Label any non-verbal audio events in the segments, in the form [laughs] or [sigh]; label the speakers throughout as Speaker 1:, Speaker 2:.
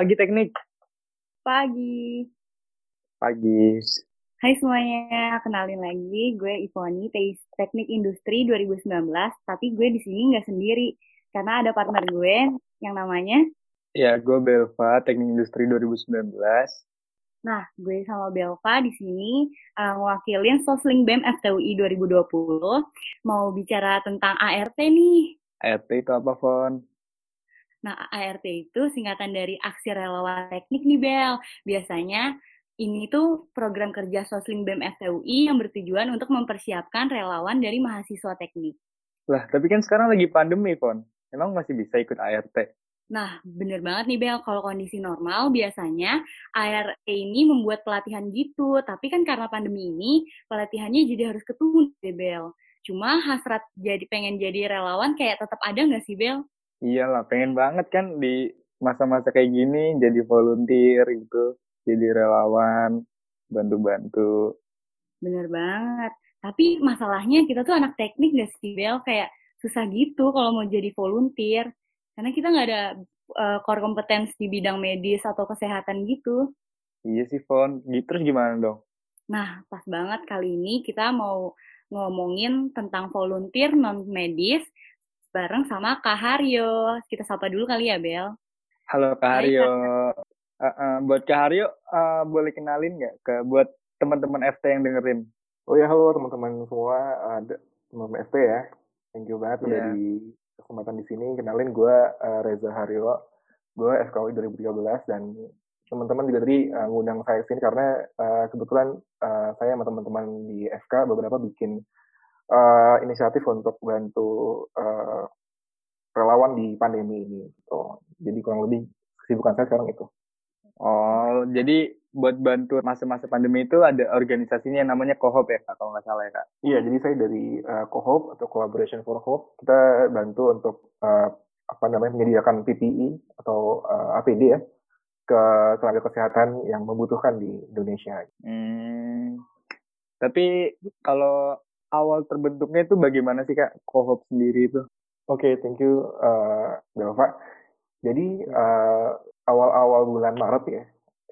Speaker 1: Pagi teknik.
Speaker 2: Pagi.
Speaker 1: Pagi.
Speaker 2: Hai semuanya, kenalin lagi gue Ivoni, Teknik Industri 2019, tapi gue di sini nggak sendiri karena ada partner gue yang namanya
Speaker 1: Ya, gue Belva, Teknik Industri 2019.
Speaker 2: Nah, gue sama Belva di sini uh, Sosling BEM FTUI 2020 mau bicara tentang ART nih.
Speaker 1: ART itu apa, Fon?
Speaker 2: Nah, ART itu singkatan dari Aksi Relawan Teknik nih, Bel. Biasanya ini tuh program kerja Sosling BEM FTUI yang bertujuan untuk mempersiapkan relawan dari mahasiswa teknik.
Speaker 1: Lah, tapi kan sekarang lagi pandemi, Fon. Emang masih bisa ikut ART?
Speaker 2: Nah, bener banget nih Bel, kalau kondisi normal biasanya ART ini membuat pelatihan gitu, tapi kan karena pandemi ini, pelatihannya jadi harus ketunda Bel. Cuma hasrat jadi pengen jadi relawan kayak tetap ada nggak sih Bel?
Speaker 1: Iyalah, pengen banget kan di masa-masa kayak gini jadi volunteer gitu, jadi relawan, bantu-bantu.
Speaker 2: Bener banget. Tapi masalahnya kita tuh anak teknik gak sih Bel? Kayak susah gitu kalau mau jadi volunteer karena kita nggak ada uh, core competence di bidang medis atau kesehatan gitu.
Speaker 1: Iya sih, Fon. Terus gimana dong?
Speaker 2: Nah, pas banget kali ini kita mau ngomongin tentang volunteer non-medis bareng sama Kak Haryo. Kita sapa dulu kali ya, Bel.
Speaker 1: Halo Kak Haryo. Uh, uh, buat Kak Haryo, uh, boleh kenalin nggak ke buat teman-teman FT yang dengerin?
Speaker 3: Oh ya, halo teman-teman semua, ada uh, teman-teman FT ya. Thank you banget yeah. udah iya. di kesempatan di sini kenalin gue uh, Reza Haryo gue FKUI 2013 dan teman-teman juga tadi uh, ngundang saya sini karena uh, kebetulan uh, saya sama teman-teman di FK beberapa bikin uh, inisiatif untuk bantu uh, relawan di pandemi ini. Gitu. Jadi kurang lebih kesibukan saya sekarang itu.
Speaker 1: Oh, jadi buat bantu masa-masa pandemi itu ada organisasinya yang namanya Kohop ya kak, kalau nggak salah ya kak?
Speaker 3: Iya, jadi saya dari uh, Kohop atau Collaboration for Hope, kita bantu untuk uh, apa namanya menyediakan PPE atau uh, APD ya ke tenaga kesehatan yang membutuhkan di Indonesia.
Speaker 1: Hmm, tapi kalau awal terbentuknya itu bagaimana sih kak Kohop sendiri itu?
Speaker 3: Oke, okay, thank you uh, Belva. Jadi uh, awal-awal bulan Maret ya,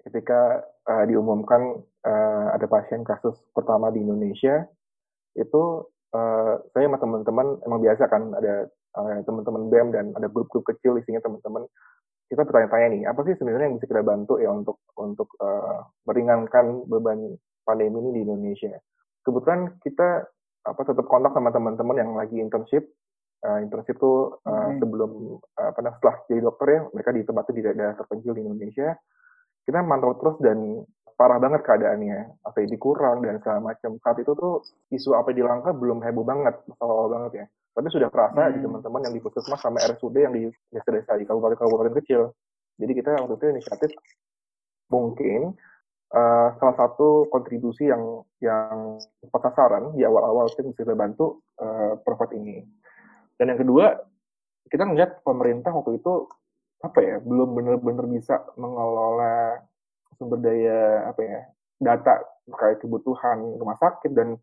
Speaker 3: ketika uh, diumumkan uh, ada pasien kasus pertama di Indonesia, itu uh, saya sama teman-teman emang biasa kan ada uh, teman-teman BEM dan ada grup-grup kecil isinya teman-teman kita bertanya-tanya nih apa sih sebenarnya yang bisa kita bantu ya untuk untuk uh, meringankan beban pandemi ini di Indonesia. Kebetulan kita apa tetap kontak sama teman-teman yang lagi internship. Uh, internship tuh uh, hmm. sebelum uh, apa setelah jadi dokter ya mereka ditempatkan di daerah terpencil di Indonesia kita mantau terus dan parah banget keadaannya APD kurang dan segala macam saat itu tuh isu APD langka belum heboh banget awal banget ya tapi sudah terasa hmm. di teman-teman yang di puskesmas sama RSUD yang di desa-desa di kabupaten-kabupaten kecil jadi kita waktu itu inisiatif mungkin uh, salah satu kontribusi yang yang sasaran di awal-awal kita bisa bantu uh, profit ini. Dan yang kedua kita melihat pemerintah waktu itu apa ya belum benar-benar bisa mengelola sumber daya apa ya data terkait kebutuhan rumah sakit dan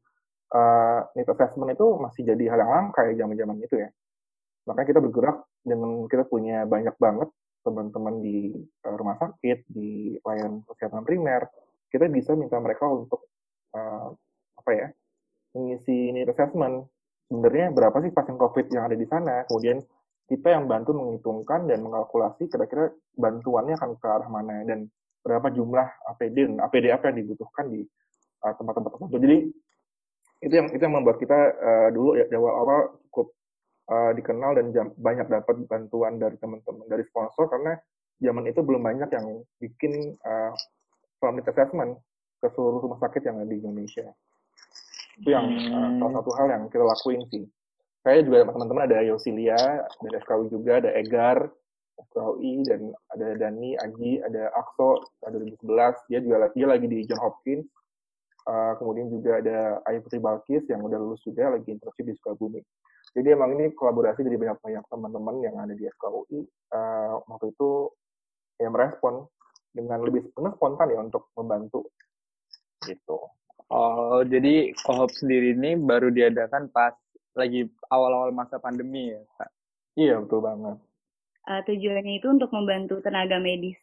Speaker 3: uh, need assessment itu masih jadi hal yang langka ya zaman-zaman itu ya. Makanya kita bergerak dengan kita punya banyak banget teman-teman di uh, rumah sakit di layanan kesehatan primer kita bisa minta mereka untuk uh, apa ya mengisi need assessment sebenarnya berapa sih pasien COVID yang ada di sana kemudian kita yang bantu menghitungkan dan mengalkulasi kira-kira bantuannya akan ke arah mana dan berapa jumlah APD dan APD apa yang dibutuhkan di uh, tempat-tempat uh, tertentu. Jadi itu yang itu yang membuat kita uh, dulu ya awal-awal uh, dikenal dan jam, banyak dapat bantuan dari teman-teman dari sponsor karena zaman itu belum banyak yang bikin uh, family assessment ke seluruh rumah sakit yang ada di Indonesia. Itu yang uh, salah satu hal yang kita lakuin sih. Saya juga teman-teman ada Yosilia dari FKW juga ada Egar FKWI dan ada Dani Aji ada Akso 2011 dia juga dia lagi di John Hopkins. Uh, kemudian juga ada Ayu Putri Balkis yang udah lulus juga lagi internship di Sukabumi jadi emang ini kolaborasi dari banyak-banyak teman-teman yang ada di FKUI uh, waktu itu yang merespon dengan lebih spontan ya untuk membantu gitu.
Speaker 1: Oh, jadi kohop sendiri ini baru diadakan pas lagi awal-awal masa pandemi ya, Pak?
Speaker 3: Iya, betul banget.
Speaker 2: Uh, tujuannya itu untuk membantu tenaga medis.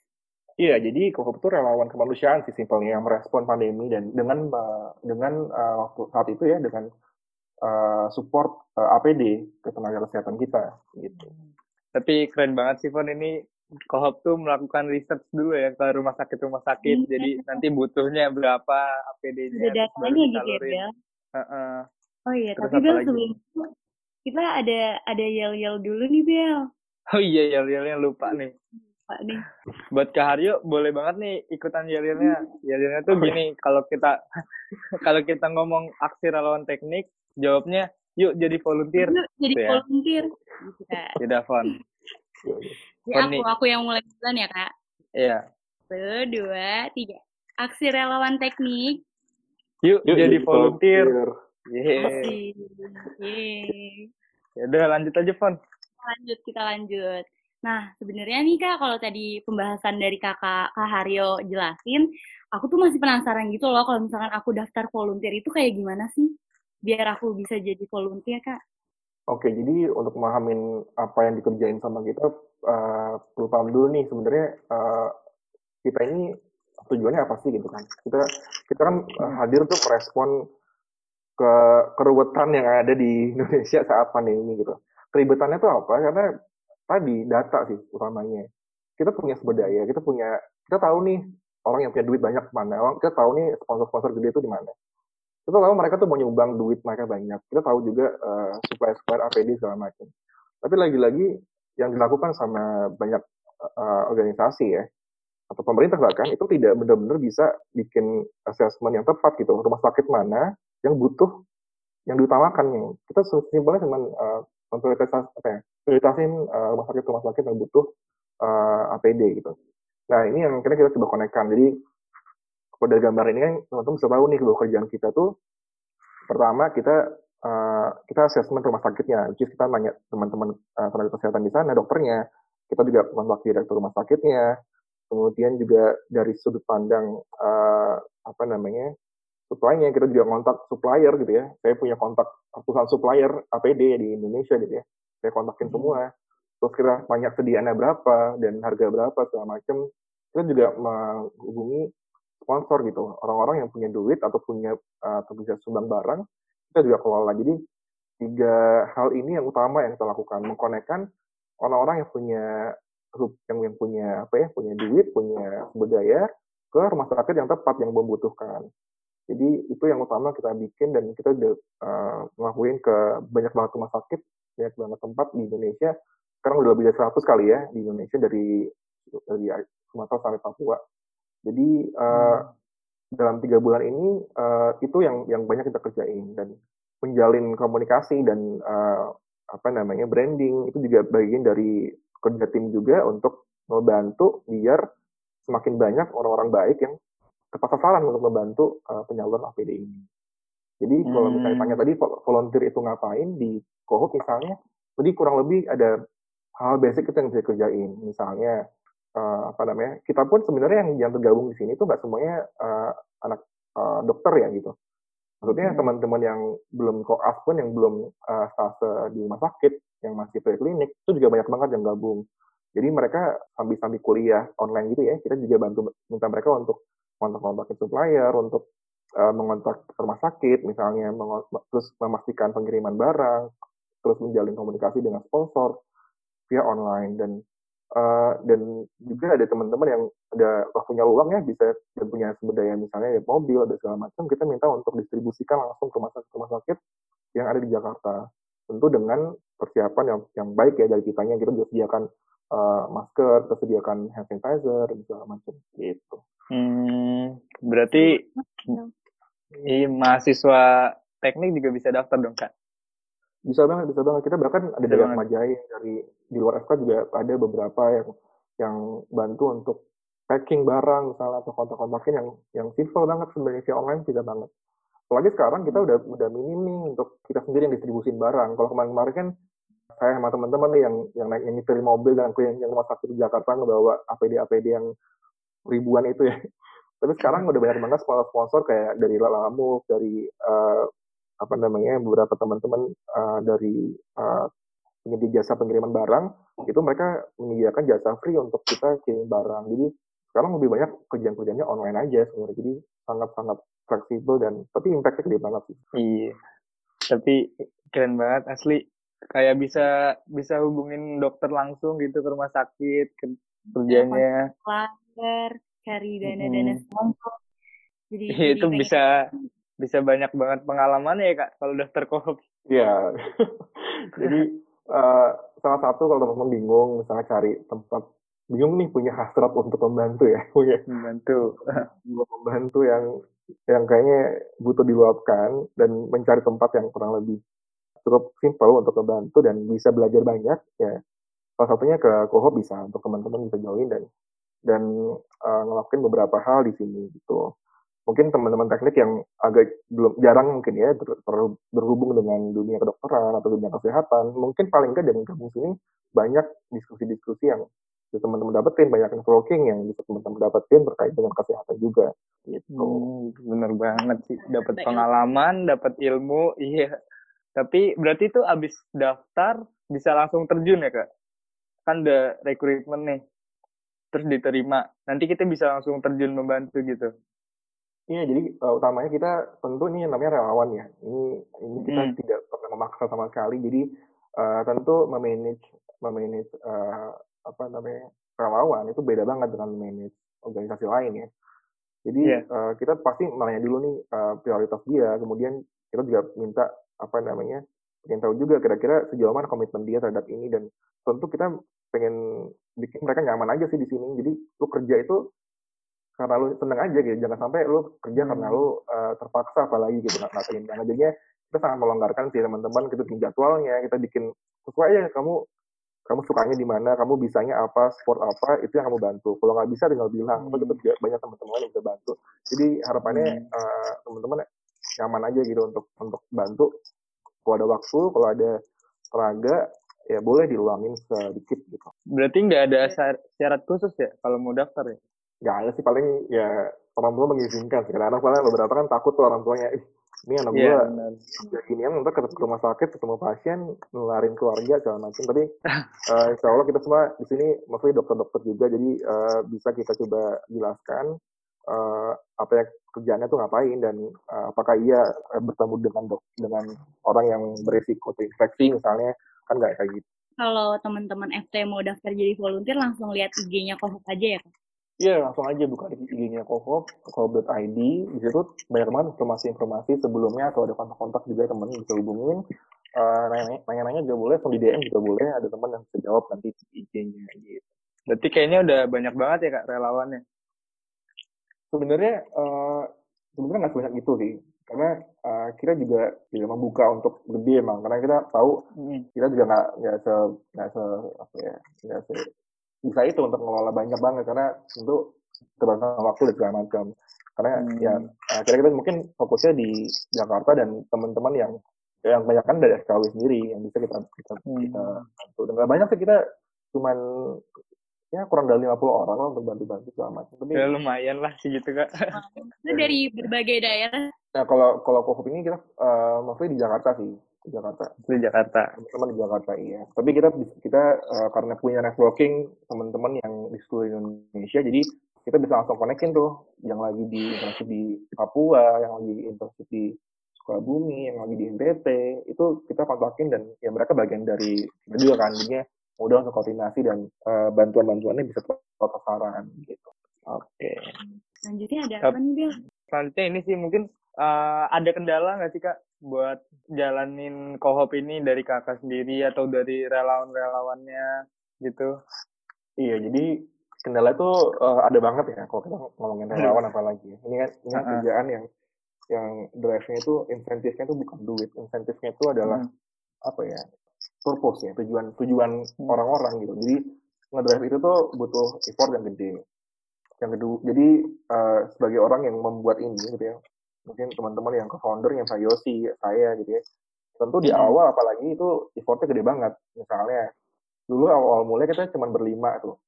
Speaker 3: Iya, jadi Kohop itu relawan kemanusiaan sih simpelnya yang merespon pandemi dan dengan uh, dengan uh, waktu saat itu ya dengan uh, support uh, APD ke tenaga kesehatan kita gitu.
Speaker 1: Tapi keren banget sih Fon ini Kohop tuh melakukan research dulu ya ke rumah sakit rumah sakit. Iya. Jadi nanti butuhnya berapa APD-nya.
Speaker 2: Ada datanya gitu ya. Uh -uh. Oh iya, Terus tapi Bel sebelum itu kita ada ada yel-yel dulu nih Bel.
Speaker 1: Oh iya yel-yelnya lupa nih. Lupa nih. Buat Kak Haryo boleh banget nih ikutan yel-yelnya. Yel-yelnya tuh gini, kalau kita [laughs] kalau kita ngomong aksi relawan teknik, jawabnya yuk jadi volunteer. Yuk
Speaker 2: jadi gitu ya. volunteer.
Speaker 1: Gitu, Tidak, Fon. [laughs]
Speaker 2: Jadi aku, aku yang mulai duluan ya, Kak?
Speaker 1: Iya.
Speaker 2: Satu, dua, tiga. Aksi relawan teknik.
Speaker 1: Yuk, Yuk jadi volunteer. Yeay. Yeay. Ya udah lanjut aja, Fon.
Speaker 2: Lanjut, kita lanjut. Nah, sebenarnya nih Kak, kalau tadi pembahasan dari Kakak Kak Haryo jelasin, aku tuh masih penasaran gitu loh kalau misalkan aku daftar volunteer itu kayak gimana sih? Biar aku bisa jadi volunteer, Kak.
Speaker 3: Oke, jadi untuk memahamin apa yang dikerjain sama kita, uh, perlu paham dulu nih sebenarnya uh, kita ini tujuannya apa sih gitu kan? Kita kita kan uh, hadir untuk merespon ke keruwetan yang ada di [laughs] Indonesia saat pandemi ini gitu. Keribetannya itu apa? Karena tadi data sih utamanya. Kita punya sumber daya, kita punya kita tahu nih orang yang punya duit banyak mana, orang kita tahu nih sponsor-sponsor gede itu di mana kita tahu mereka tuh mau nyumbang duit mereka banyak. Kita tahu juga uh, supplier supplier APD segala macam. Tapi lagi-lagi yang dilakukan sama banyak uh, organisasi ya atau pemerintah bahkan itu tidak benar-benar bisa bikin assessment yang tepat gitu. Rumah sakit mana yang butuh yang diutamakan yang kita simpelnya cuma uh, memprioritas apa ya prioritasin uh, rumah sakit rumah sakit yang butuh uh, APD gitu. Nah ini yang kira kita coba konekkan. Jadi kalau dari gambar ini kan teman-teman bisa tahu nih bahwa kerjaan kita tuh pertama kita uh, kita assessment rumah sakitnya, which is kita nanya teman-teman uh, tenaga kesehatan di sana, dokternya, kita juga kontak direktur rumah sakitnya, kemudian juga dari sudut pandang uh, apa namanya supply-nya kita juga kontak supplier gitu ya. Saya punya kontak ratusan supplier APD di Indonesia gitu ya. Saya kontakin hmm. semua. Terus kita tanya sediaannya berapa dan harga berapa segala macam. Kita juga menghubungi sponsor gitu. Orang-orang yang punya duit atau punya uh, atau bisa sumbang barang kita juga kelola. Jadi tiga hal ini yang utama yang kita lakukan. Mengkonekkan orang-orang yang punya yang yang punya apa ya punya duit punya sumber daya ke rumah sakit yang tepat yang membutuhkan jadi itu yang utama kita bikin dan kita udah uh, ngelakuin ke banyak banget rumah sakit banyak banget tempat di Indonesia. Sekarang udah lebih dari 100 kali ya di Indonesia dari dari Sumatera sampai Papua jadi uh, dalam tiga bulan ini uh, itu yang yang banyak kita kerjain dan menjalin komunikasi dan uh, apa namanya branding itu juga bagian dari kerja tim juga untuk membantu biar semakin banyak orang-orang baik yang tepat sasaran untuk membantu uh, penyaluran APD ini. Jadi hmm. kalau misalnya tanya tadi volunteer itu ngapain di Kohut misalnya, jadi kurang lebih ada hal basic itu yang bisa kerjain. Misalnya uh, apa namanya kita pun sebenarnya yang yang tergabung di sini itu nggak semuanya uh, anak uh, dokter ya gitu. Maksudnya hmm. teman-teman yang belum koas pun yang belum uh, stase di rumah sakit yang masih preklinik itu juga banyak banget yang gabung. Jadi mereka sambil-sambil kuliah online gitu ya kita juga bantu minta mereka untuk kontak-kontakin supplier untuk uh, mengontak rumah sakit misalnya terus memastikan pengiriman barang terus menjalin komunikasi dengan sponsor via online. Dan Uh, dan juga ada teman-teman yang ada waktunya luang ya bisa dan punya sumber daya misalnya ya mobil ada segala macam kita minta untuk distribusikan langsung ke rumah sakit rumah sakit yang ada di Jakarta. Tentu dengan persiapan yang yang baik ya dari kitanya kita juga sediakan uh, masker kita sediakan hand sanitizer dan segala macam gitu.
Speaker 1: Hmm, berarti ini mahasiswa teknik juga bisa daftar dong kak
Speaker 3: bisa banget bisa banget. Kita bahkan ada dari Majai dari di luar FK juga ada beberapa yang yang bantu untuk packing barang misalnya atau kontak-kontakin yang yang simple banget sebenarnya via online bisa banget. Apalagi sekarang kita udah udah minim nih untuk kita sendiri yang distribusin barang. Kalau kemarin-kemarin kan saya sama teman-teman nih yang yang naik yang nyetir mobil dan yang, yang rumah sakit di Jakarta ngebawa APD APD yang ribuan itu ya. Tapi sekarang udah banyak banget sponsor-sponsor kayak dari Lalamu dari uh, apa namanya beberapa teman-teman uh, dari uh, penyedia jasa pengiriman barang itu mereka menyediakan jasa free untuk kita kirim barang. Jadi sekarang lebih banyak kerjaan-kerjanya online aja sebenarnya. Jadi sangat-sangat fleksibel dan tapi impactnya gede banget sih.
Speaker 1: Iya. Tapi keren banget asli. Kayak bisa bisa hubungin dokter langsung gitu ke rumah sakit ke kerjanya.
Speaker 2: Langer, cari dana-dana
Speaker 1: Hmm.
Speaker 2: sponsor jadi,
Speaker 1: Iya,
Speaker 2: jadi
Speaker 1: itu bisa bisa banyak banget pengalaman ya kak kalau daftar kohop
Speaker 3: Iya. [laughs] Jadi eh, salah satu kalau teman-teman bingung misalnya cari tempat bingung nih punya hasrat untuk membantu ya, [laughs] punya
Speaker 1: membantu. [laughs]
Speaker 3: membantu yang yang kayaknya butuh diluapkan dan mencari tempat yang kurang lebih cukup simpel untuk membantu dan bisa belajar banyak ya. Salah satunya ke Kohop bisa untuk teman-teman bisa join dan dan eh, ngelakuin beberapa hal di sini gitu mungkin teman-teman teknik yang agak belum jarang mungkin ya ter- berhubung dengan dunia kedokteran atau dunia kesehatan mungkin paling enggak dengan gabung sini banyak diskusi-diskusi yang bisa teman-teman dapetin banyak networking yang bisa teman-teman dapetin terkait dengan kesehatan juga gitu.
Speaker 1: Hmm, bener banget sih. Dapat
Speaker 2: Dapat ilmu.
Speaker 1: pengalaman dapat ilmu iya. Tapi berarti itu abis daftar bisa langsung terjun ya kak? Kan udah rekrutmen nih terus diterima. Nanti kita bisa langsung terjun membantu gitu
Speaker 3: Iya, jadi uh, utamanya kita tentu ini yang namanya relawan ya. Ini ini kita
Speaker 1: Hmm.
Speaker 3: tidak pernah memaksa sama sekali. Jadi uh, tentu memanage memanage uh, apa namanya relawan itu beda banget dengan manage organisasi lain ya. Jadi
Speaker 1: Iya.
Speaker 3: uh, kita pasti nanya dulu nih uh, prioritas dia, kemudian kita juga minta apa namanya pengen tahu juga kira-kira sejauh mana komitmen dia terhadap ini dan tentu kita pengen bikin mereka nyaman aja sih di sini. Jadi lu kerja itu karena lu seneng aja gitu. Jangan sampai lu kerja karena
Speaker 1: Hmm.
Speaker 3: lu uh, terpaksa apalagi gitu pengen banget jadinya kita sangat melonggarkan sih teman-teman. Kita bikin jadwalnya kita bikin sesuai aja. Kamu kamu sukanya di mana kamu bisanya apa sport apa itu yang kamu bantu. Kalau nggak bisa tinggal bilang.
Speaker 1: Hmm.
Speaker 3: hmm. tetap banyak teman-teman yang bisa bantu. Jadi harapannya
Speaker 1: Hmm.
Speaker 3: uh, teman-teman nyaman aja gitu untuk untuk bantu. Kalau ada waktu kalau ada tenaga ya boleh diluangin sedikit gitu.
Speaker 1: Berarti nggak ada syarat khusus ya kalau mau daftar ya
Speaker 3: nggak ada sih paling ya orang tua mengizinkan sih. Kadang-kadang soalnya beberapa kan takut tuh orang tuanya "Ih, ini anak gua
Speaker 1: benar.
Speaker 3: ya ginian ntar ke ke rumah sakit ketemu pasien nularin keluarga segala macam tapi [laughs] eh, insya Allah kita semua di sini maksudnya dokter-dokter juga jadi eh, bisa kita coba jelaskan eh, apa yang kerjaannya tuh ngapain dan eh, apakah ia bertemu dengan dok dengan orang yang berisiko terinfeksi misalnya kan nggak kayak gitu.
Speaker 2: Kalau teman-teman FT mau daftar jadi volunteer langsung lihat IG-nya Kohop aja ya Kak?
Speaker 3: Iya, langsung aja buka di IG-nya Kokop, kokop.id. Di situ banyak banget informasi-informasi sebelumnya atau ada kontak-kontak juga temen bisa hubungin. Eh, nanya- nanya-nanya juga boleh, atau di DM juga boleh. Ada teman yang bisa jawab nanti di IG-nya gitu.
Speaker 1: berarti kayaknya udah banyak banget ya kak relawannya
Speaker 3: Sebenarnya eh, sebenarnya nggak sebanyak itu sih, karena eh, kita juga tidak membuka untuk gede emang, karena kita tahu
Speaker 1: Hmm.
Speaker 3: kita juga nggak nggak se nggak se apa ya nggak se bisa itu untuk mengelola banyak banget karena tentu keterbatasan waktu dan segala macam karena
Speaker 1: Hmm.
Speaker 3: ya akhirnya kita mungkin fokusnya di Jakarta dan teman-teman yang yang banyak kan dari SKW sendiri yang bisa kita kita,
Speaker 1: Hmm.
Speaker 3: kita bantu dan banyak sih kita cuman ya kurang dari 50 orang lah untuk bantu-bantu segala macam tapi
Speaker 1: ya lumayan lah segitu kak
Speaker 2: Itu dari berbagai daerah.
Speaker 3: nah kalau kalau COVID ini kita uh, mostly di Jakarta sih di Jakarta.
Speaker 1: Di Jakarta.
Speaker 3: Teman-teman di Jakarta iya. Tapi kita kita uh, karena punya networking teman-teman yang di seluruh Indonesia jadi kita bisa langsung konekin tuh. Yang lagi di internship di Papua yang lagi internship di Sukabumi yang lagi di NTT itu kita kontakin dan ya mereka bagian dari kita juga kan. Jadinya mudah untuk koordinasi dan uh, bantuan-bantuannya bisa tepat sasaran gitu.
Speaker 1: Oke.
Speaker 2: Selanjutnya ada apa nih, Bel?
Speaker 1: selanjutnya ini sih mungkin eh, ada kendala nggak sih kak buat jalanin kohop ini dari kakak sendiri atau dari relawan-relawannya gitu
Speaker 3: Iya, jadi kendala itu eh, ada banget ya kalau kita ngomongin relawan apalagi. ya. Ini kan ini
Speaker 1: Uh-uh.
Speaker 3: kerjaan yang yang drive-nya itu insentifnya itu bukan duit, insentifnya itu adalah
Speaker 1: Hmm.
Speaker 3: apa ya purpose ya tujuan tujuan
Speaker 1: Hmm.
Speaker 3: orang-orang gitu. Jadi ngedrive itu tuh butuh effort yang gede. Yang kedua, jadi eh, sebagai orang yang membuat ini gitu ya, mungkin teman-teman yang co-founder yang saya Yosi, saya gitu ya, tentu di
Speaker 1: Hmm.
Speaker 3: awal apalagi itu effortnya gede banget. Misalnya dulu awal mulai kita cuma berlima tuh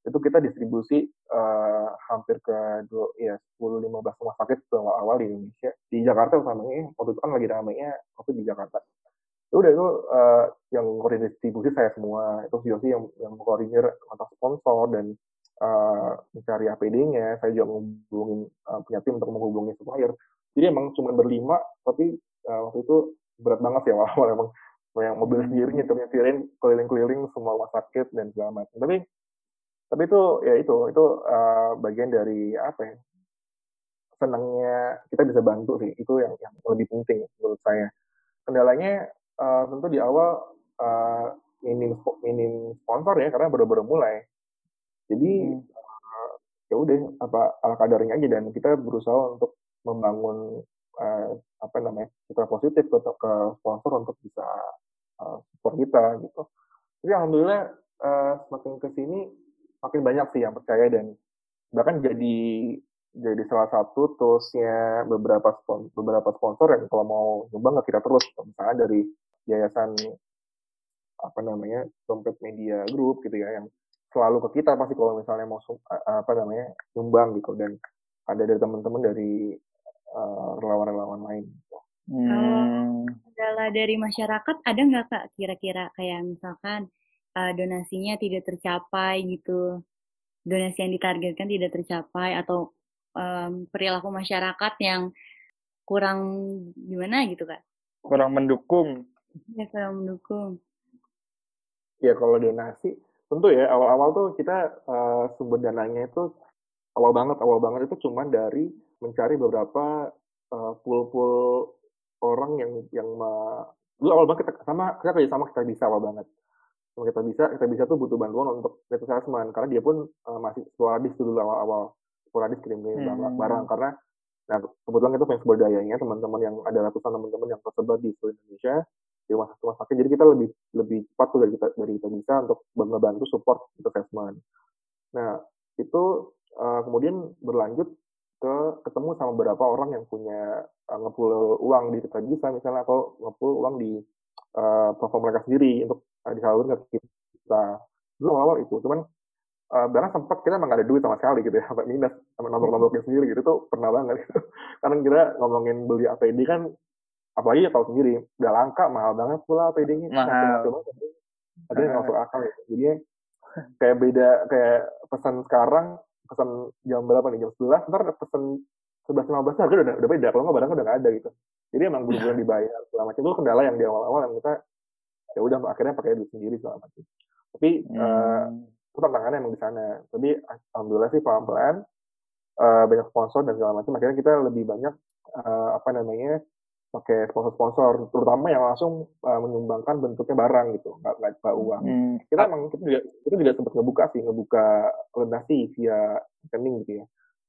Speaker 3: itu kita distribusi eh, hampir ke dua, ya 10-15 rumah sakit tuh awal-awal di Indonesia di Jakarta utamanya waktu itu kan lagi ramainya COVID di Jakarta itu udah itu eh, yang koordinasi distribusi saya semua itu Yosi yang yang koordinir kontak sponsor dan uh, mencari APD-nya, saya juga menghubungi uh, punya tim untuk menghubungi supplier. Jadi emang cuma berlima, tapi uh, waktu itu berat banget ya awal-awal emang yang mobil hmm. sendiri nyetir keliling-keliling semua rumah sakit dan segala macam. Tapi tapi itu ya itu itu uh, bagian dari apa ya senangnya kita bisa bantu sih itu yang yang lebih penting menurut saya kendalanya uh, tentu di awal uh, minim minim sponsor ya karena baru-baru mulai jadi hmm. uh, ya udah apa ala kadarnya aja dan kita berusaha untuk membangun uh, apa namanya kita positif ke, ke sponsor untuk bisa uh, support kita gitu. Jadi alhamdulillah uh, semakin ke sini makin banyak sih yang percaya dan bahkan jadi jadi salah satu toolsnya beberapa sponsor, beberapa sponsor yang kalau mau nyumbang ke kita terus misalnya dari yayasan apa namanya dompet media group gitu ya yang selalu ke kita pasti kalau misalnya mau apa namanya nyumbang gitu dan ada dari teman-teman dari uh, relawan-relawan lain. Gitu.
Speaker 2: Hmm. Kalau kendala dari masyarakat ada nggak kak kira-kira kayak misalkan uh, donasinya tidak tercapai gitu, donasi yang ditargetkan tidak tercapai atau um, perilaku masyarakat yang kurang gimana gitu kak?
Speaker 1: Kurang mendukung.
Speaker 2: Ya kurang mendukung.
Speaker 3: Ya kalau donasi tentu ya awal-awal tuh kita uh, sumber dananya itu awal banget awal banget itu cuma dari mencari beberapa uh, pool-pool orang yang yang ma, dulu awal banget kita sama kita kerja sama kita bisa awal banget. Sama kita bisa kita bisa tuh butuh bantuan untuk net assessment karena dia pun uh, masih sporadis dulu awal-awal. Sporadis kirim-kirim hmm. barang karena nah kebetulan itu punya sumber dayanya teman-teman yang ada ratusan teman-teman yang tersebar di seluruh Indonesia di rumah sakit rumah sakit. Jadi kita lebih lebih cepat tuh dari kita dari kita bisa untuk membantu support assessment. Nah itu uh, kemudian berlanjut ke ketemu sama beberapa orang yang punya uh, ngepul uang di kita bisa misalnya atau ngepul uang di uh, platform mereka sendiri untuk uh, disalurkan ke kita. Dulu awal itu. Cuman uh, bahkan sempat kita emang gak ada duit sama sekali gitu ya. [laughs] Sampai minus sama nomor-nomornya sendiri gitu. Tuh pernah banget gitu. [laughs] karena kira ngomongin beli APD kan apalagi ya tahu sendiri udah langka mahal banget pula APD-nya mahal. ada yang masuk akal ya. Jadi kayak beda kayak pesan sekarang pesan jam berapa nih? Jam sebelas? Ntar pesan sebelas lima belas harga udah udah beda. Kalau nggak barangnya udah nggak ada gitu. Jadi emang buru-buru [laughs] dibayar segala macam. Itu kendala yang di awal-awal yang kita ya udah akhirnya pakai duit sendiri segala macam. Tapi hmm. uh, itu tantangannya emang di sana. Tapi alhamdulillah sih pelan-pelan uh, banyak sponsor dan segala macam. Akhirnya kita lebih banyak uh, apa namanya pakai sponsor-sponsor, terutama yang langsung uh, menyumbangkan bentuknya barang gitu, nggak nggak uang. Hmm. Kita emang kita juga kita juga sempat ngebuka sih, ngebuka donasi via rekening gitu ya.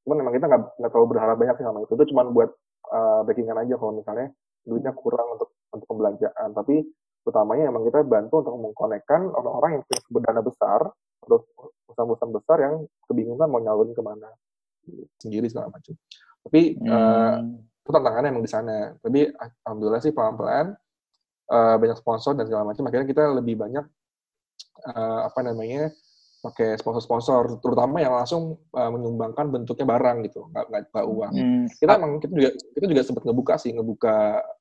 Speaker 3: Cuman memang kita nggak nggak terlalu berharap banyak sih sama itu. Itu cuma buat uh, backingan aja kalau misalnya duitnya kurang untuk untuk pembelanjaan. Tapi utamanya emang kita bantu untuk mengkonekkan orang-orang yang punya sumber dana besar atau perusahaan-perusahaan besar yang kebingungan mau nyalurin ke mana sendiri segala macam. Tapi hmm. uh, itu tantangannya emang di sana. Tapi alhamdulillah sih pelan-pelan uh, banyak sponsor dan segala macam. Akhirnya kita lebih banyak uh, apa namanya pakai sponsor-sponsor terutama yang langsung uh, menyumbangkan bentuknya barang gitu. Nggak nggak uang. Hmm. kita emang kita juga kita juga sempat ngebuka sih ngebuka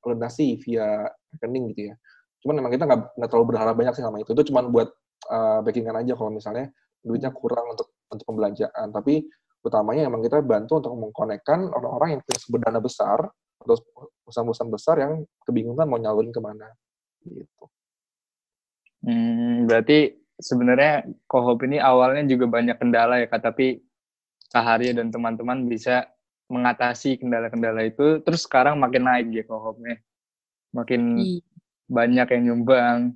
Speaker 3: donasi via rekening gitu ya. Cuman emang kita nggak nggak terlalu berharap banyak sih sama itu. Itu cuman buat uh, backingan aja kalau misalnya duitnya kurang untuk untuk pembelanjaan. Tapi utamanya emang kita bantu untuk mengkonekkan orang-orang yang punya sumber dana besar atau perusahaan-perusahaan besar yang kebingungan mau nyalurin ke mana gitu.
Speaker 1: Hmm, berarti sebenarnya kohop ini awalnya juga banyak kendala ya kak, tapi Kak Harya dan teman-teman bisa mengatasi kendala-kendala itu, terus sekarang makin naik ya kohopnya, makin iya. banyak yang nyumbang.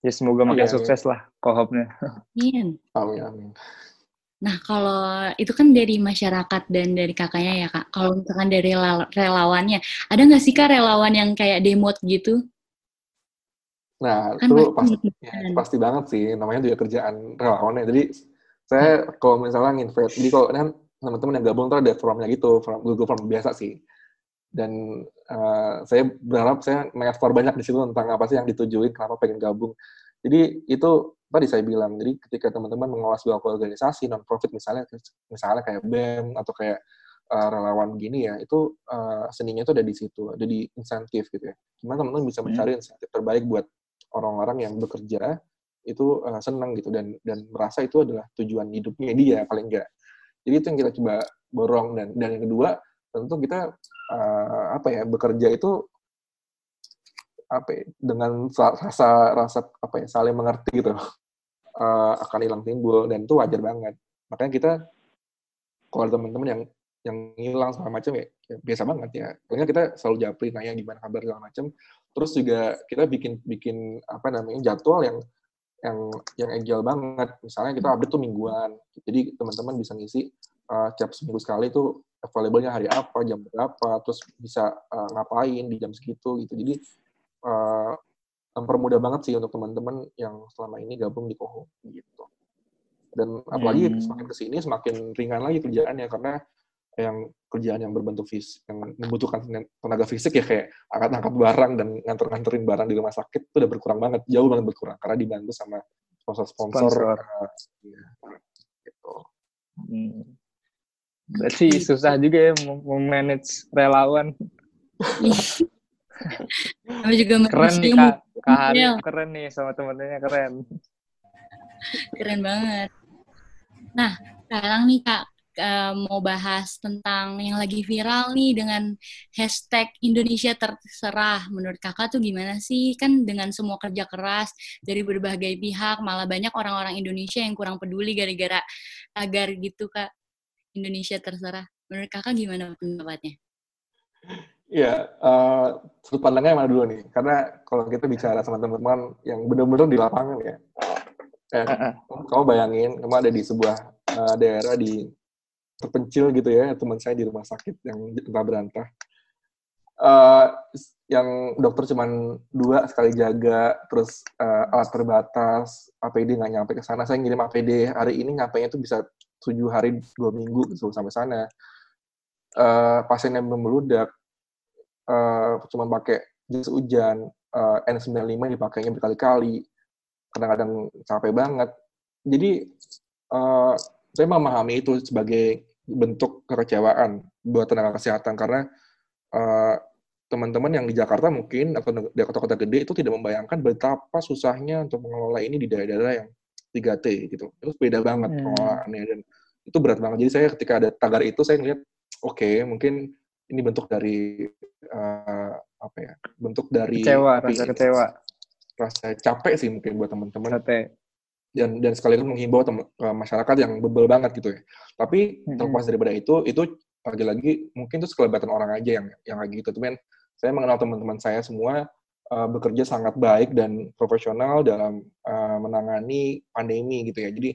Speaker 1: Ya semoga makin iya, iya. sukses iya. lah kohopnya. [laughs]
Speaker 2: Amin.
Speaker 3: Amin. Amin.
Speaker 2: Nah, kalau itu kan dari masyarakat dan dari kakaknya ya, Kak. Kalau misalkan dari relawannya, ada nggak sih, Kak, relawan yang kayak demot gitu?
Speaker 3: Nah, kan itu pasti, ya, pasti banget sih. Namanya juga kerjaan relawannya. Jadi, saya hmm. kalau misalnya nginvite, jadi kalau kan teman-teman yang gabung tuh ada formnya gitu, form, Google Form biasa sih. Dan uh, saya berharap saya mengeksplor banyak di situ tentang apa sih yang ditujuin, kenapa pengen gabung. Jadi, itu tadi saya bilang jadi ketika teman-teman mengolah sebuah organisasi non profit misalnya misalnya kayak BEM atau kayak uh, relawan gini ya itu uh, seninya itu ada di situ ada di insentif gitu ya. Gimana teman-teman bisa hmm. mencari insentif terbaik buat orang-orang yang bekerja itu uh, senang gitu dan dan merasa itu adalah tujuan hidupnya dia paling enggak jadi itu yang kita coba borong dan dan yang kedua tentu kita uh, apa ya bekerja itu apa ya, dengan rasa rasa apa ya saling mengerti gitu uh, akan hilang timbul dan itu wajar banget. Makanya kita kalau teman-teman yang yang hilang segala macam ya, ya biasa banget ya. Pokoknya kita selalu japri nanya gimana kabar segala macam. Terus juga kita bikin bikin apa namanya jadwal yang yang yang agile banget. Misalnya kita update tuh mingguan. Jadi teman-teman bisa ngisi uh, tiap seminggu sekali tuh available-nya hari apa jam berapa terus bisa uh, ngapain di jam segitu gitu. Jadi uh, mempermudah banget sih untuk teman-teman yang selama ini gabung di Koho gitu dan apalagi hmm. semakin ke sini semakin ringan lagi kerjaannya karena yang kerjaan yang berbentuk fisik yang membutuhkan tenaga fisik ya kayak angkat-angkat barang dan nganter-nganterin barang di rumah sakit itu udah berkurang banget jauh banget berkurang karena dibantu sama sponsor-sponsor uh, ya, gitu.
Speaker 1: Hmm. Berarti susah juga ya memanage relawan. [laughs]
Speaker 2: Kamu juga
Speaker 1: keren nih kak, kak Hari keren nih sama temennya keren.
Speaker 2: Keren banget. Nah, sekarang nih kak, uh, mau bahas tentang yang lagi viral nih dengan hashtag Indonesia terserah. Menurut kakak tuh gimana sih? Kan dengan semua kerja keras dari berbagai pihak, malah banyak orang-orang Indonesia yang kurang peduli gara-gara agar gitu kak. Indonesia terserah. Menurut kakak gimana pendapatnya?
Speaker 3: Iya, uh, sudut pandangnya mana dulu nih? Karena kalau kita bicara sama teman-teman yang benar-benar di lapangan ya, eh, kamu bayangin, kamu ada di sebuah uh, daerah di terpencil gitu ya teman saya di rumah sakit yang entah berantah. Uh, yang dokter cuma dua sekali jaga terus uh, alat terbatas APD nggak nyampe ke sana. Saya ngirim APD hari ini nyampe nya tuh bisa tujuh hari dua minggu sampai sana. Uh, pasien yang belum meludak uh, cuma pakai jas hujan uh, N95 dipakainya berkali-kali kadang-kadang capek banget jadi uh, saya memahami itu sebagai bentuk kekecewaan buat tenaga kesehatan karena uh, teman-teman yang di Jakarta mungkin atau di kota-kota gede itu tidak membayangkan betapa susahnya untuk mengelola ini di daerah-daerah yang 3T gitu. Itu beda banget hmm. pengelolaannya dan itu berat banget. Jadi saya ketika ada tagar itu saya ngeliat oke okay, mungkin ini bentuk dari uh, apa ya? Bentuk dari
Speaker 1: kecewa, rasa kecewa.
Speaker 3: Rasa capek sih mungkin buat teman-teman dan dan sekaligus menghimbau ke masyarakat yang bebel banget gitu ya. Tapi mm-hmm. terlepas daripada itu, itu lagi-lagi mungkin itu sekelebatan orang aja yang yang lagi gitu. Cuman saya mengenal teman-teman saya semua uh, bekerja sangat baik dan profesional dalam uh, menangani pandemi gitu ya. Jadi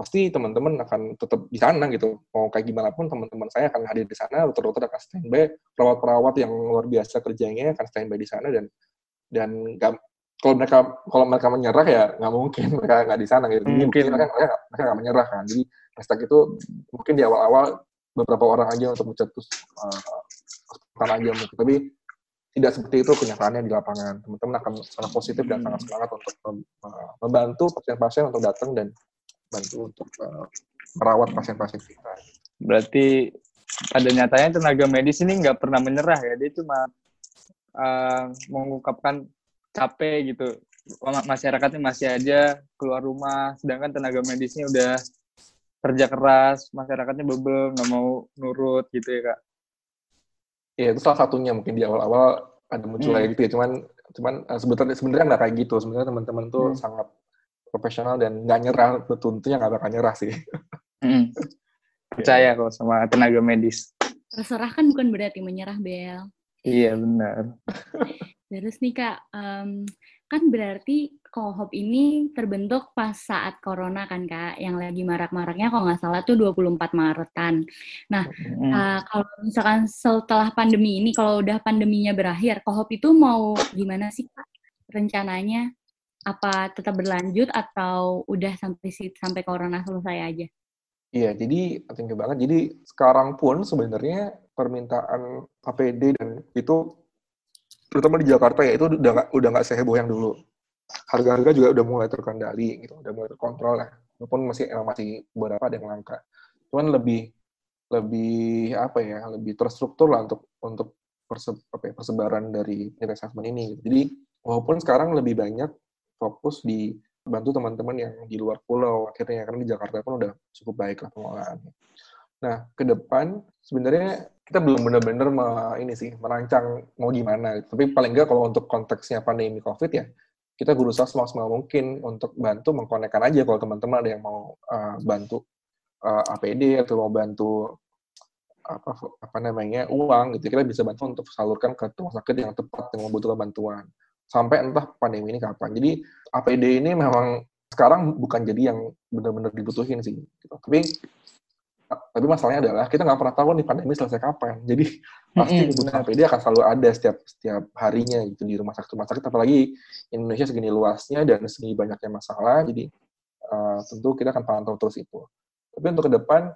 Speaker 3: pasti teman-teman akan tetap di sana gitu. Mau kayak gimana pun teman-teman saya akan hadir di sana, dokter-dokter akan standby, perawat-perawat yang luar biasa kerjanya akan standby di sana dan dan gak, kalau mereka kalau mereka menyerah ya nggak mungkin [laughs] mereka nggak di sana gitu. Jadi mungkin mereka mereka mereka nggak menyerah kan. Jadi hashtag itu mungkin di awal-awal beberapa orang aja untuk mencetus uh, aja mungkin. Tapi tidak seperti itu kenyataannya di lapangan. Teman-teman akan sangat positif dan sangat semangat untuk uh, membantu pasien-pasien untuk datang dan bantu untuk uh, merawat pasien-pasien kita.
Speaker 1: Berarti pada nyatanya tenaga medis ini nggak pernah menyerah ya. Dia cuma uh, mengungkapkan capek gitu masyarakatnya masih aja keluar rumah sedangkan tenaga medisnya udah kerja keras masyarakatnya bebel nggak mau nurut gitu ya kak
Speaker 3: ya itu salah satunya mungkin di awal-awal ada muncul hmm. gitu ya cuman cuman eh, sebenarnya sebenarnya nggak kayak gitu sebenarnya teman-teman tuh hmm. sangat profesional dan nggak nyerah tentunya nggak bakal nyerah sih
Speaker 1: hmm. [laughs] percaya kok sama tenaga medis
Speaker 2: terserah kan bukan berarti menyerah Bel
Speaker 1: iya benar [laughs]
Speaker 2: Terus nih Kak, um, kan berarti Kohop ini terbentuk pas saat Corona kan Kak, yang lagi marak-maraknya kalau nggak salah tuh 24 Maretan. Nah, hmm. uh, kalau misalkan setelah pandemi ini, kalau udah pandeminya berakhir, Kohop itu mau gimana sih Kak rencananya? Apa tetap berlanjut atau udah sampai sampai Corona selesai aja?
Speaker 3: Iya, jadi tinggi banget. Jadi sekarang pun sebenarnya permintaan APD dan itu terutama di Jakarta ya itu udah gak, udah nggak seheboh yang dulu harga-harga juga udah mulai terkendali gitu udah mulai terkontrol lah walaupun masih emang masih beberapa ada yang langka cuman lebih lebih apa ya lebih terstruktur lah untuk untuk ya, persebaran dari assessment ini gitu. jadi walaupun sekarang lebih banyak fokus di bantu teman-teman yang di luar pulau akhirnya karena di Jakarta pun udah cukup baik lah pengelolaannya. Nah, ke depan sebenarnya kita belum benar-benar ini sih merancang mau gimana. Tapi paling nggak kalau untuk konteksnya pandemi COVID ya, kita berusaha semaksimal mungkin untuk bantu mengkonekkan aja kalau teman-teman ada yang mau uh, bantu uh, eh, APD atau mau bantu apa apa namanya uang gitu kita bisa bantu untuk salurkan ke rumah sakit yang tepat yang membutuhkan bantuan sampai entah pandemi ini kapan. Jadi APD ini memang sekarang bukan jadi yang benar-benar dibutuhin sih gitu. tapi tapi masalahnya adalah kita nggak pernah tahu nih pandemi selesai kapan. Jadi pasti kebutuhan APD akan selalu ada setiap setiap harinya gitu di rumah sakit rumah sakit. Apalagi Indonesia segini luasnya dan segini banyaknya masalah jadi uh, tentu kita akan pantau terus itu. Tapi untuk ke depan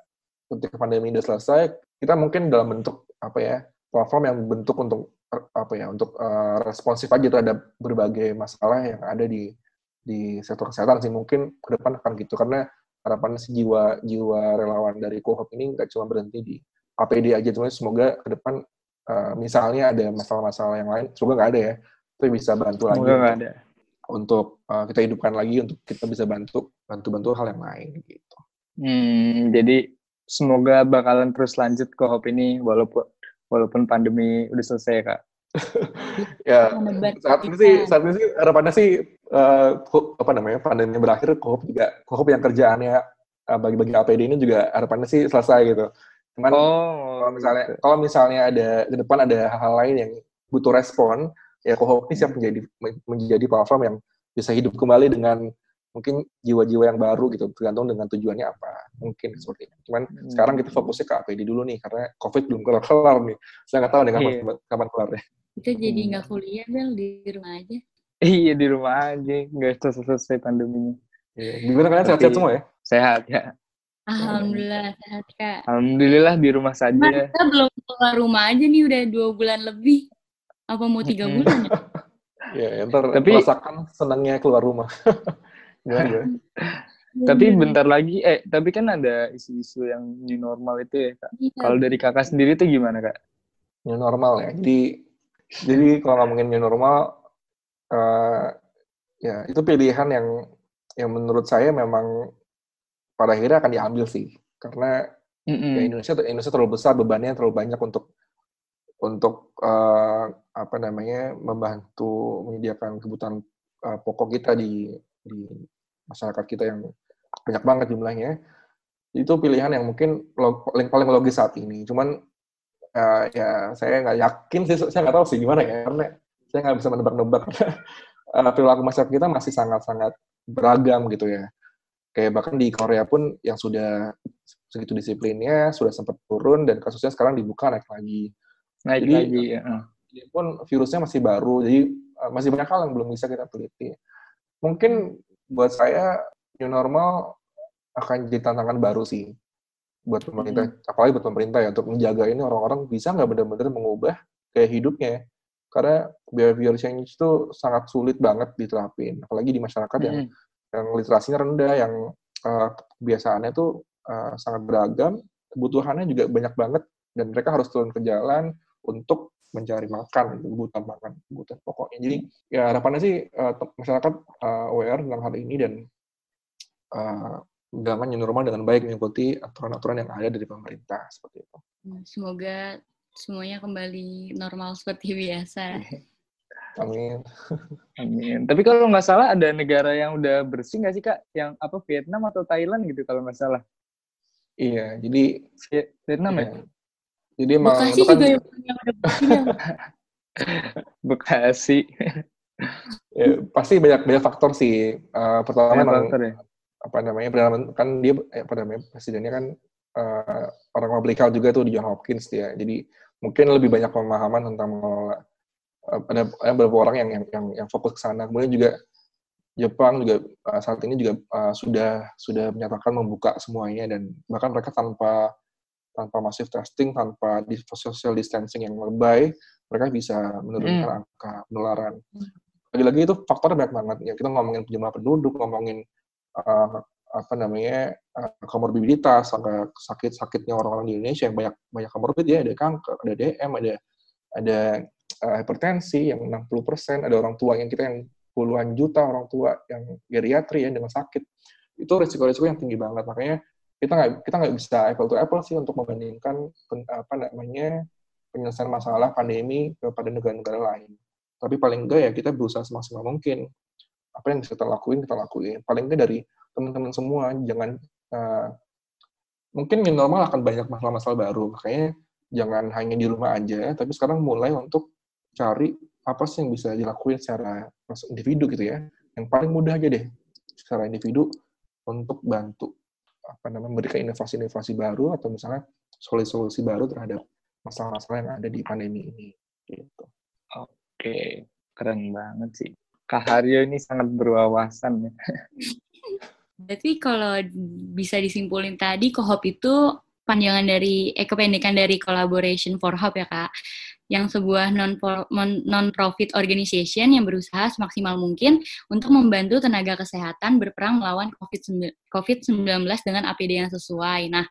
Speaker 3: ketika pandemi sudah selesai kita mungkin dalam bentuk apa ya platform yang bentuk untuk apa ya untuk uh, responsif aja terhadap berbagai masalah yang ada di di sektor kesehatan sih mungkin ke depan akan gitu karena harapannya sih jiwa jiwa relawan dari Kohop ini nggak cuma berhenti di APD aja cuma semoga ke depan uh, misalnya ada masalah-masalah yang lain semoga nggak ada ya tapi bisa bantu semoga lagi untuk, ada. untuk uh, kita hidupkan lagi untuk kita bisa bantu bantu-bantu hal yang lain gitu.
Speaker 1: Hmm, jadi semoga bakalan terus lanjut Kohop ini walaupun walaupun pandemi udah selesai kak. [laughs]
Speaker 3: ya saat ini sih saat ini sih harapannya sih uh, apa namanya pandemi berakhir kohop juga kohop yang kerjaannya uh, bagi-bagi APD ini juga harapannya sih selesai gitu. Cuman oh, kalau misalnya gitu. kalau misalnya ada ke depan ada hal-hal lain yang butuh respon, ya kohop ini siap menjadi menjadi platform yang bisa hidup kembali dengan mungkin jiwa-jiwa yang baru gitu tergantung dengan tujuannya apa mungkin seperti itu cuman hmm. sekarang kita fokusnya ke APD dulu nih karena covid belum kelar kelar nih saya nggak tahu nih kapan yeah. kapan kelarnya
Speaker 2: kita jadi hmm. nggak kuliah bel di rumah aja
Speaker 1: iya di rumah aja nggak selesai selesai pandeminya
Speaker 3: iya. gimana kalian sehat-sehat semua ya
Speaker 1: sehat ya
Speaker 2: Alhamdulillah sehat kak.
Speaker 1: Alhamdulillah di rumah saja.
Speaker 2: kita belum keluar rumah aja nih udah dua bulan lebih. Apa mau tiga bulan ya? [laughs]
Speaker 3: ya, ntar Tapi, rasakan senangnya keluar rumah. [laughs] [laughs]
Speaker 1: tapi bentar lagi, eh tapi kan ada isu-isu yang new normal itu ya kak. Iya. Kalau dari kakak sendiri tuh gimana kak?
Speaker 3: New normal ya. Jadi jadi kalau ngomongin new normal, uh, ya itu pilihan yang yang menurut saya memang pada akhirnya akan diambil sih, karena mm -hmm. ya Indonesia Indonesia terlalu besar bebannya terlalu banyak untuk untuk uh, apa namanya membantu menyediakan kebutuhan uh, pokok kita di di masyarakat kita yang banyak banget jumlahnya itu pilihan yang mungkin paling paling logis saat ini. Cuman uh, ya saya nggak yakin sih saya nggak tahu sih gimana ya karena saya nggak bisa menebak-nebak. Uh, [laughs] perilaku masyarakat kita masih sangat-sangat beragam gitu ya. Kayak bahkan di Korea pun yang sudah segitu disiplinnya sudah sempat turun dan kasusnya sekarang dibuka naik lagi.
Speaker 1: Naik jadi, lagi ya.
Speaker 3: pun virusnya masih baru jadi uh, masih banyak hal yang belum bisa kita teliti. Mungkin buat saya new normal akan jadi tantangan baru sih buat pemerintah, hmm. apalagi buat pemerintah ya untuk menjaga ini orang-orang bisa nggak benar-benar mengubah gaya hidupnya karena behavior change itu sangat sulit banget diterapin apalagi di masyarakat hmm. yang yang literasinya rendah yang uh, kebiasaannya tuh uh, sangat beragam kebutuhannya juga banyak banget dan mereka harus turun ke jalan untuk mencari makan, kebutuhan makan, kebutuhan pokoknya. Jadi ya harapannya sih uh, masyarakat uh, aware tentang hal ini dan uh, new normal dengan baik mengikuti aturan-aturan yang ada dari pemerintah seperti itu.
Speaker 2: Ya, semoga semuanya kembali normal seperti biasa. [laughs]
Speaker 3: Amin. [laughs]
Speaker 1: Amin. Tapi kalau nggak salah ada negara yang udah bersih nggak sih kak? Yang apa Vietnam atau Thailand gitu kalau nggak salah?
Speaker 3: Iya, jadi
Speaker 1: Vietnam ya?
Speaker 3: iya. ya? Jadi emang
Speaker 2: Bekasi kan, juga yang ada [laughs]
Speaker 1: Bekasi. [laughs]
Speaker 3: ya, pasti banyak banyak faktor sih. Uh, pertama emang faktor, ya? apa namanya kan dia eh, apa namanya presidennya kan uh, orang publikal juga tuh di John Hopkins dia. Jadi mungkin lebih banyak pemahaman tentang mengelola. Uh, ada, ada beberapa orang yang yang yang, yang fokus ke sana. Kemudian juga Jepang juga uh, saat ini juga uh, sudah sudah menyatakan membuka semuanya dan bahkan mereka tanpa tanpa masif testing, tanpa social distancing yang lebay, mereka bisa menurunkan hmm. angka penularan. Lagi-lagi itu faktor banyak banget. Ya, kita ngomongin jumlah penduduk, ngomongin uh, apa namanya uh, komorbiditas, angka sakit-sakitnya orang-orang di Indonesia yang banyak banyak komorbid ya, ada kanker, ada DM, ada ada uh, hipertensi yang 60%, ada orang tua yang kita yang puluhan juta orang tua yang geriatri ya dengan sakit itu risiko-risiko yang tinggi banget makanya kita nggak kita nggak bisa apple to apple sih untuk membandingkan apa namanya penyelesaian masalah pandemi kepada negara-negara lain. Tapi paling enggak ya kita berusaha semaksimal mungkin. Apa yang bisa kita lakuin kita lakuin. Paling enggak dari teman-teman semua jangan uh, mungkin new normal akan banyak masalah-masalah baru. Makanya jangan hanya di rumah aja tapi sekarang mulai untuk cari apa sih yang bisa dilakuin secara individu gitu ya. Yang paling mudah aja deh secara individu untuk bantu apa namanya memberikan inovasi-inovasi baru atau misalnya solusi-solusi baru terhadap masalah-masalah yang ada di pandemi ini gitu.
Speaker 1: Oke, keren banget sih. Kak Haryo ini sangat berwawasan ya.
Speaker 2: Berarti kalau bisa disimpulin tadi, kohop itu panjangan dari, eh kependekan dari Collaboration for Hope ya Kak yang sebuah non-profit organization yang berusaha semaksimal mungkin untuk membantu tenaga kesehatan berperang melawan COVID-19 dengan APD yang sesuai. Nah,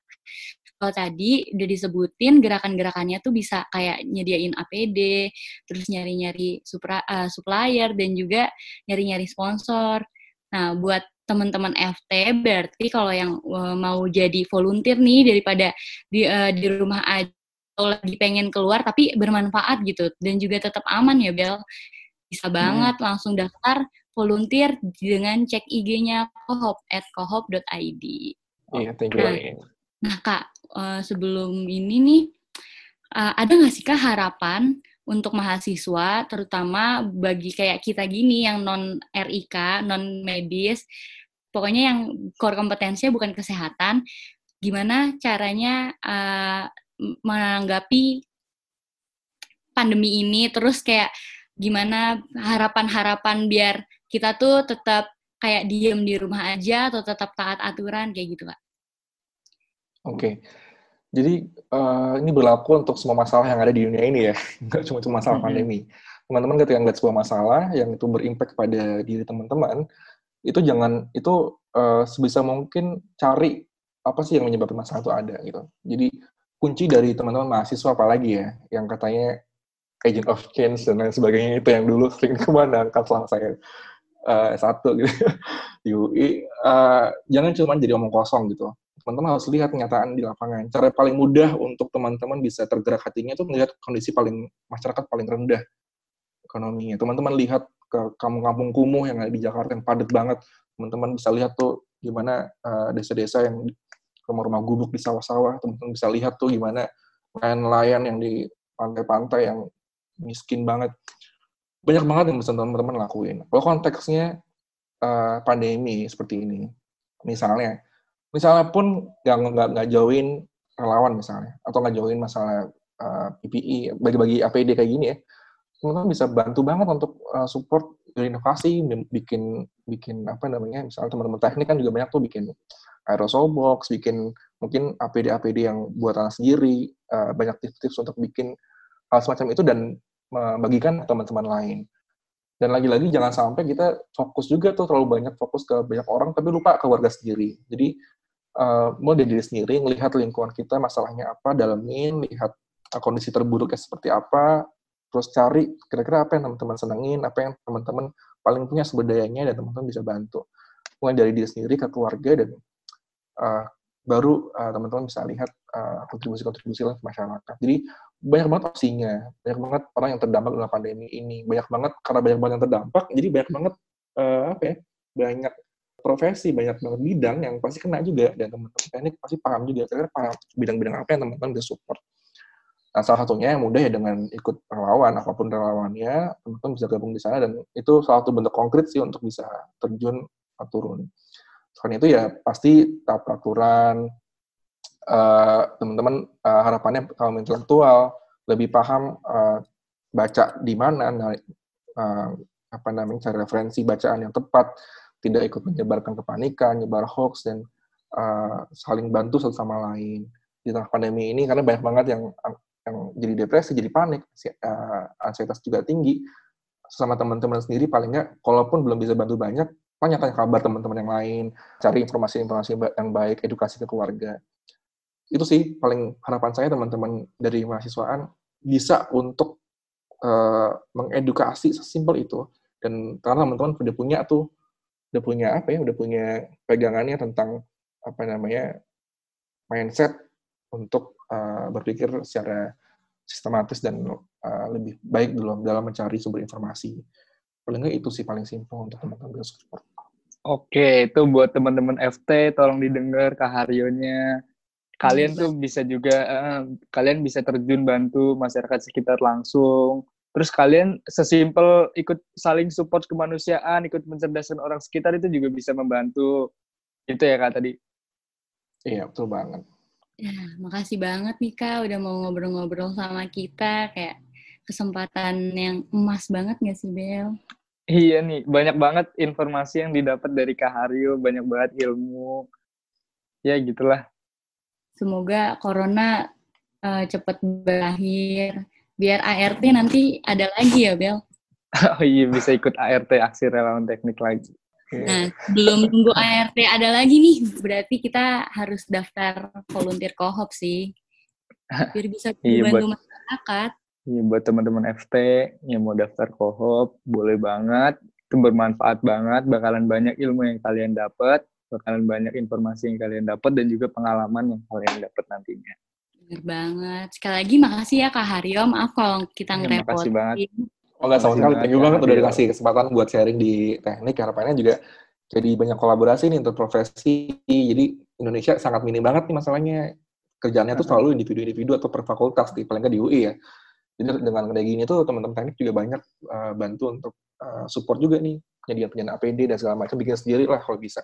Speaker 2: kalau tadi udah disebutin gerakan-gerakannya tuh bisa kayak nyediain APD, terus nyari-nyari uh, supplier dan juga nyari-nyari sponsor. Nah, buat teman-teman FT berarti kalau yang uh, mau jadi volunteer nih daripada di uh, di rumah aja lagi pengen keluar tapi bermanfaat gitu dan juga tetap aman ya Bel bisa hmm. banget hmm. langsung daftar volunteer dengan cek IG-nya kohop at kohop.id.
Speaker 3: Iya, thank you. Nah,
Speaker 2: nah Kak, uh, sebelum ini nih, uh, ada nggak sih Kak harapan untuk mahasiswa, terutama bagi kayak kita gini yang non RIK, non medis, pokoknya yang core kompetensinya bukan kesehatan, gimana caranya uh, menanggapi pandemi ini terus kayak gimana harapan-harapan biar kita tuh tetap kayak diem di rumah aja atau tetap taat aturan kayak gitu kak?
Speaker 3: Oke, okay. jadi uh, ini berlaku untuk semua masalah yang ada di dunia ini ya, [laughs] nggak cuma cuma masalah mm -hmm. pandemi. Teman-teman ketika ngeliat sebuah masalah yang itu berimpact pada diri teman-teman, itu jangan itu uh, sebisa mungkin cari apa sih yang menyebabkan masalah itu ada gitu. Jadi kunci dari teman-teman mahasiswa apalagi ya, yang katanya agent of change dan lain sebagainya itu yang dulu [laughs] sering kemandangkan selama saya uh, S1 gitu di UI, uh, jangan cuma jadi omong kosong gitu. Teman-teman harus lihat kenyataan di lapangan. Cara paling mudah untuk teman-teman bisa tergerak hatinya itu melihat kondisi paling masyarakat paling rendah ekonominya. Teman-teman lihat ke kampung-kampung kumuh yang ada di Jakarta yang padat banget. Teman-teman bisa lihat tuh gimana uh, desa-desa yang rumah-rumah gubuk di sawah-sawah, teman-teman bisa lihat tuh gimana nelayan-nelayan yang di pantai-pantai yang miskin banget. Banyak banget yang bisa teman-teman lakuin. Kalau konteksnya uh, pandemi seperti ini, misalnya, misalnya pun nggak nggak jauhin relawan misalnya, atau nggak jauhin masalah uh, eh, PPI, bagi-bagi APD kayak gini ya, teman-teman bisa bantu banget untuk uh, support inovasi, bikin bikin apa namanya, misalnya teman-teman teknik kan juga banyak tuh bikin aerosol box, bikin mungkin APD-APD yang buatan sendiri, uh, banyak tips-tips untuk bikin hal semacam itu dan membagikan teman-teman lain. Dan lagi-lagi jangan sampai kita fokus juga tuh terlalu banyak fokus ke banyak orang tapi lupa ke warga sendiri. Jadi uh, mau dari diri sendiri, melihat lingkungan kita masalahnya apa, dalamin, lihat uh, kondisi terburuknya seperti apa, terus cari kira-kira apa yang teman-teman senengin, apa yang teman-teman paling punya sumber dan teman-teman bisa bantu. Mulai dari diri sendiri ke keluarga dan uh, baru uh, teman-teman bisa lihat kontribusi-kontribusi uh, masyarakat. Jadi banyak banget opsinya, banyak banget orang yang terdampak dalam pandemi ini, banyak banget karena banyak banget yang terdampak, jadi banyak banget uh, apa ya, banyak profesi, banyak banget bidang yang pasti kena juga dan teman-teman teknik pasti paham juga, paham bidang-bidang apa yang teman-teman bisa support. Nah, salah satunya yang mudah ya dengan ikut relawan, apa pun relawannya, teman-teman bisa gabung di sana dan itu salah satu bentuk konkret sih untuk bisa terjun turun. Selain itu ya pasti tahap peraturan, uh, teman-teman uh, harapannya kaum intelektual lebih paham uh, baca di mana, uh, apa namanya cari referensi bacaan yang tepat, tidak ikut menyebarkan kepanikan, nyebar hoax dan uh, saling bantu satu sama lain. Di tengah pandemi ini karena banyak banget yang yang jadi depresi, jadi panik, uh, ansietas juga tinggi. Sama teman-teman sendiri paling nggak, kalaupun belum bisa bantu banyak, tanya-tanya kabar teman-teman yang lain, cari informasi-informasi yang baik, edukasi ke keluarga. Itu sih paling harapan saya teman-teman dari mahasiswaan bisa untuk uh, mengedukasi sesimpel itu dan karena teman-teman udah punya tuh udah punya apa ya udah punya pegangannya tentang apa namanya mindset untuk uh, berpikir secara sistematis dan uh, lebih baik dalam dalam mencari sumber informasi. Paling itu sih paling simpel untuk teman-teman support.
Speaker 1: Oke, itu buat teman-teman FT, tolong didengar kaharyonya. Kalian tuh bisa juga, uh, kalian bisa terjun bantu masyarakat sekitar langsung. Terus kalian sesimpel ikut saling support kemanusiaan, ikut mencerdaskan orang sekitar itu juga bisa membantu. Itu ya kak tadi?
Speaker 3: Iya, betul banget.
Speaker 2: Ya, makasih banget nih Kak udah mau ngobrol-ngobrol sama kita. Kayak kesempatan yang emas banget gak sih Bel?
Speaker 1: Iya nih, banyak banget informasi yang didapat dari Kak Haryo, banyak banget ilmu. Ya gitulah.
Speaker 2: Semoga corona uh, cepet berakhir. Biar ART nanti ada lagi ya Bel? [laughs]
Speaker 1: oh iya, bisa ikut ART, Aksi Relawan Teknik lagi.
Speaker 2: Nah, belum tunggu ART ada lagi nih, berarti kita harus daftar volunteer kohop sih. [laughs] Biar bisa iya, bantu masyarakat.
Speaker 1: Iya, buat teman-teman FT yang mau daftar kohop, boleh banget. Itu bermanfaat banget, bakalan banyak ilmu yang kalian dapat, bakalan banyak informasi yang kalian dapat, dan juga pengalaman yang kalian dapat nantinya.
Speaker 2: Bener banget. Sekali lagi makasih ya Kak Haryo, maaf kalau kita ngerepotin. Ya, makasih banget.
Speaker 3: Oh enggak sama sekali. Thank you banget udah dikasih kesempatan buat sharing di teknik. Harapannya juga jadi banyak kolaborasi nih untuk profesi. Jadi Indonesia sangat minim banget nih masalahnya. Kerjaannya tuh selalu individu-individu atau per fakultas, di, paling nggak di UI ya. Jadi dengan kayak gini tuh teman-teman teknik juga banyak uh, bantu untuk uh, support juga nih. Penyediaan penyediaan APD dan segala macam bikin sendiri lah kalau bisa.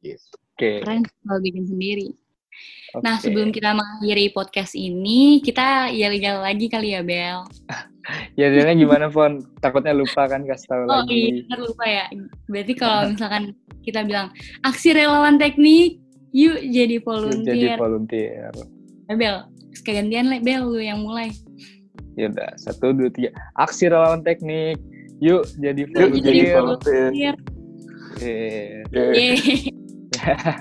Speaker 2: Gitu. Oke. Okay. Keren kalau bikin sendiri. Okay. Nah, sebelum kita mengakhiri podcast ini, kita yel-yel lagi kali ya, Bel. [laughs]
Speaker 1: ya yelnya gimana, Fon? Takutnya lupa kan kasih tahu oh, lagi.
Speaker 2: Oh iya, lupa ya. Berarti kalau [laughs] misalkan kita bilang, aksi relawan teknik, yuk jadi volunteer.
Speaker 1: Jadi volunteer.
Speaker 2: Eh, Bel, segantian lah, Bel, lu yang mulai.
Speaker 1: Ya udah, satu, dua, tiga. Aksi relawan teknik, yuk jadi volunteer. Yuk jadi volunteer.
Speaker 2: Yeah. Yeah. yeah.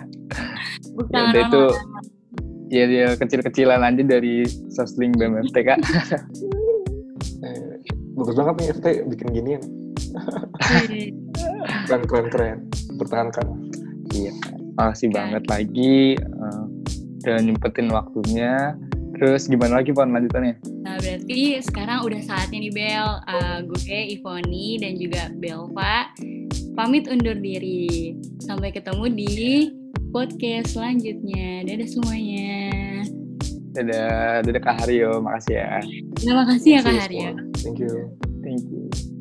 Speaker 1: Bukan ya, itu ya dia kecil-kecilan aja dari sosling BMFT kak [laughs]
Speaker 3: eh, bagus banget nih FT bikin ginian keren keren keren pertahankan
Speaker 1: iya makasih okay. banget lagi uh, udah nyempetin waktunya terus gimana lagi Pon lanjutannya
Speaker 2: nah berarti sekarang udah saatnya nih Bel uh, gue Ivoni dan juga Belva pamit undur diri sampai ketemu di podcast selanjutnya. Dadah semuanya.
Speaker 1: Dadah, dadah Kak Haryo, makasih ya.
Speaker 2: Terima kasih ya Kak Haryo.
Speaker 3: Thank you.
Speaker 1: Thank you.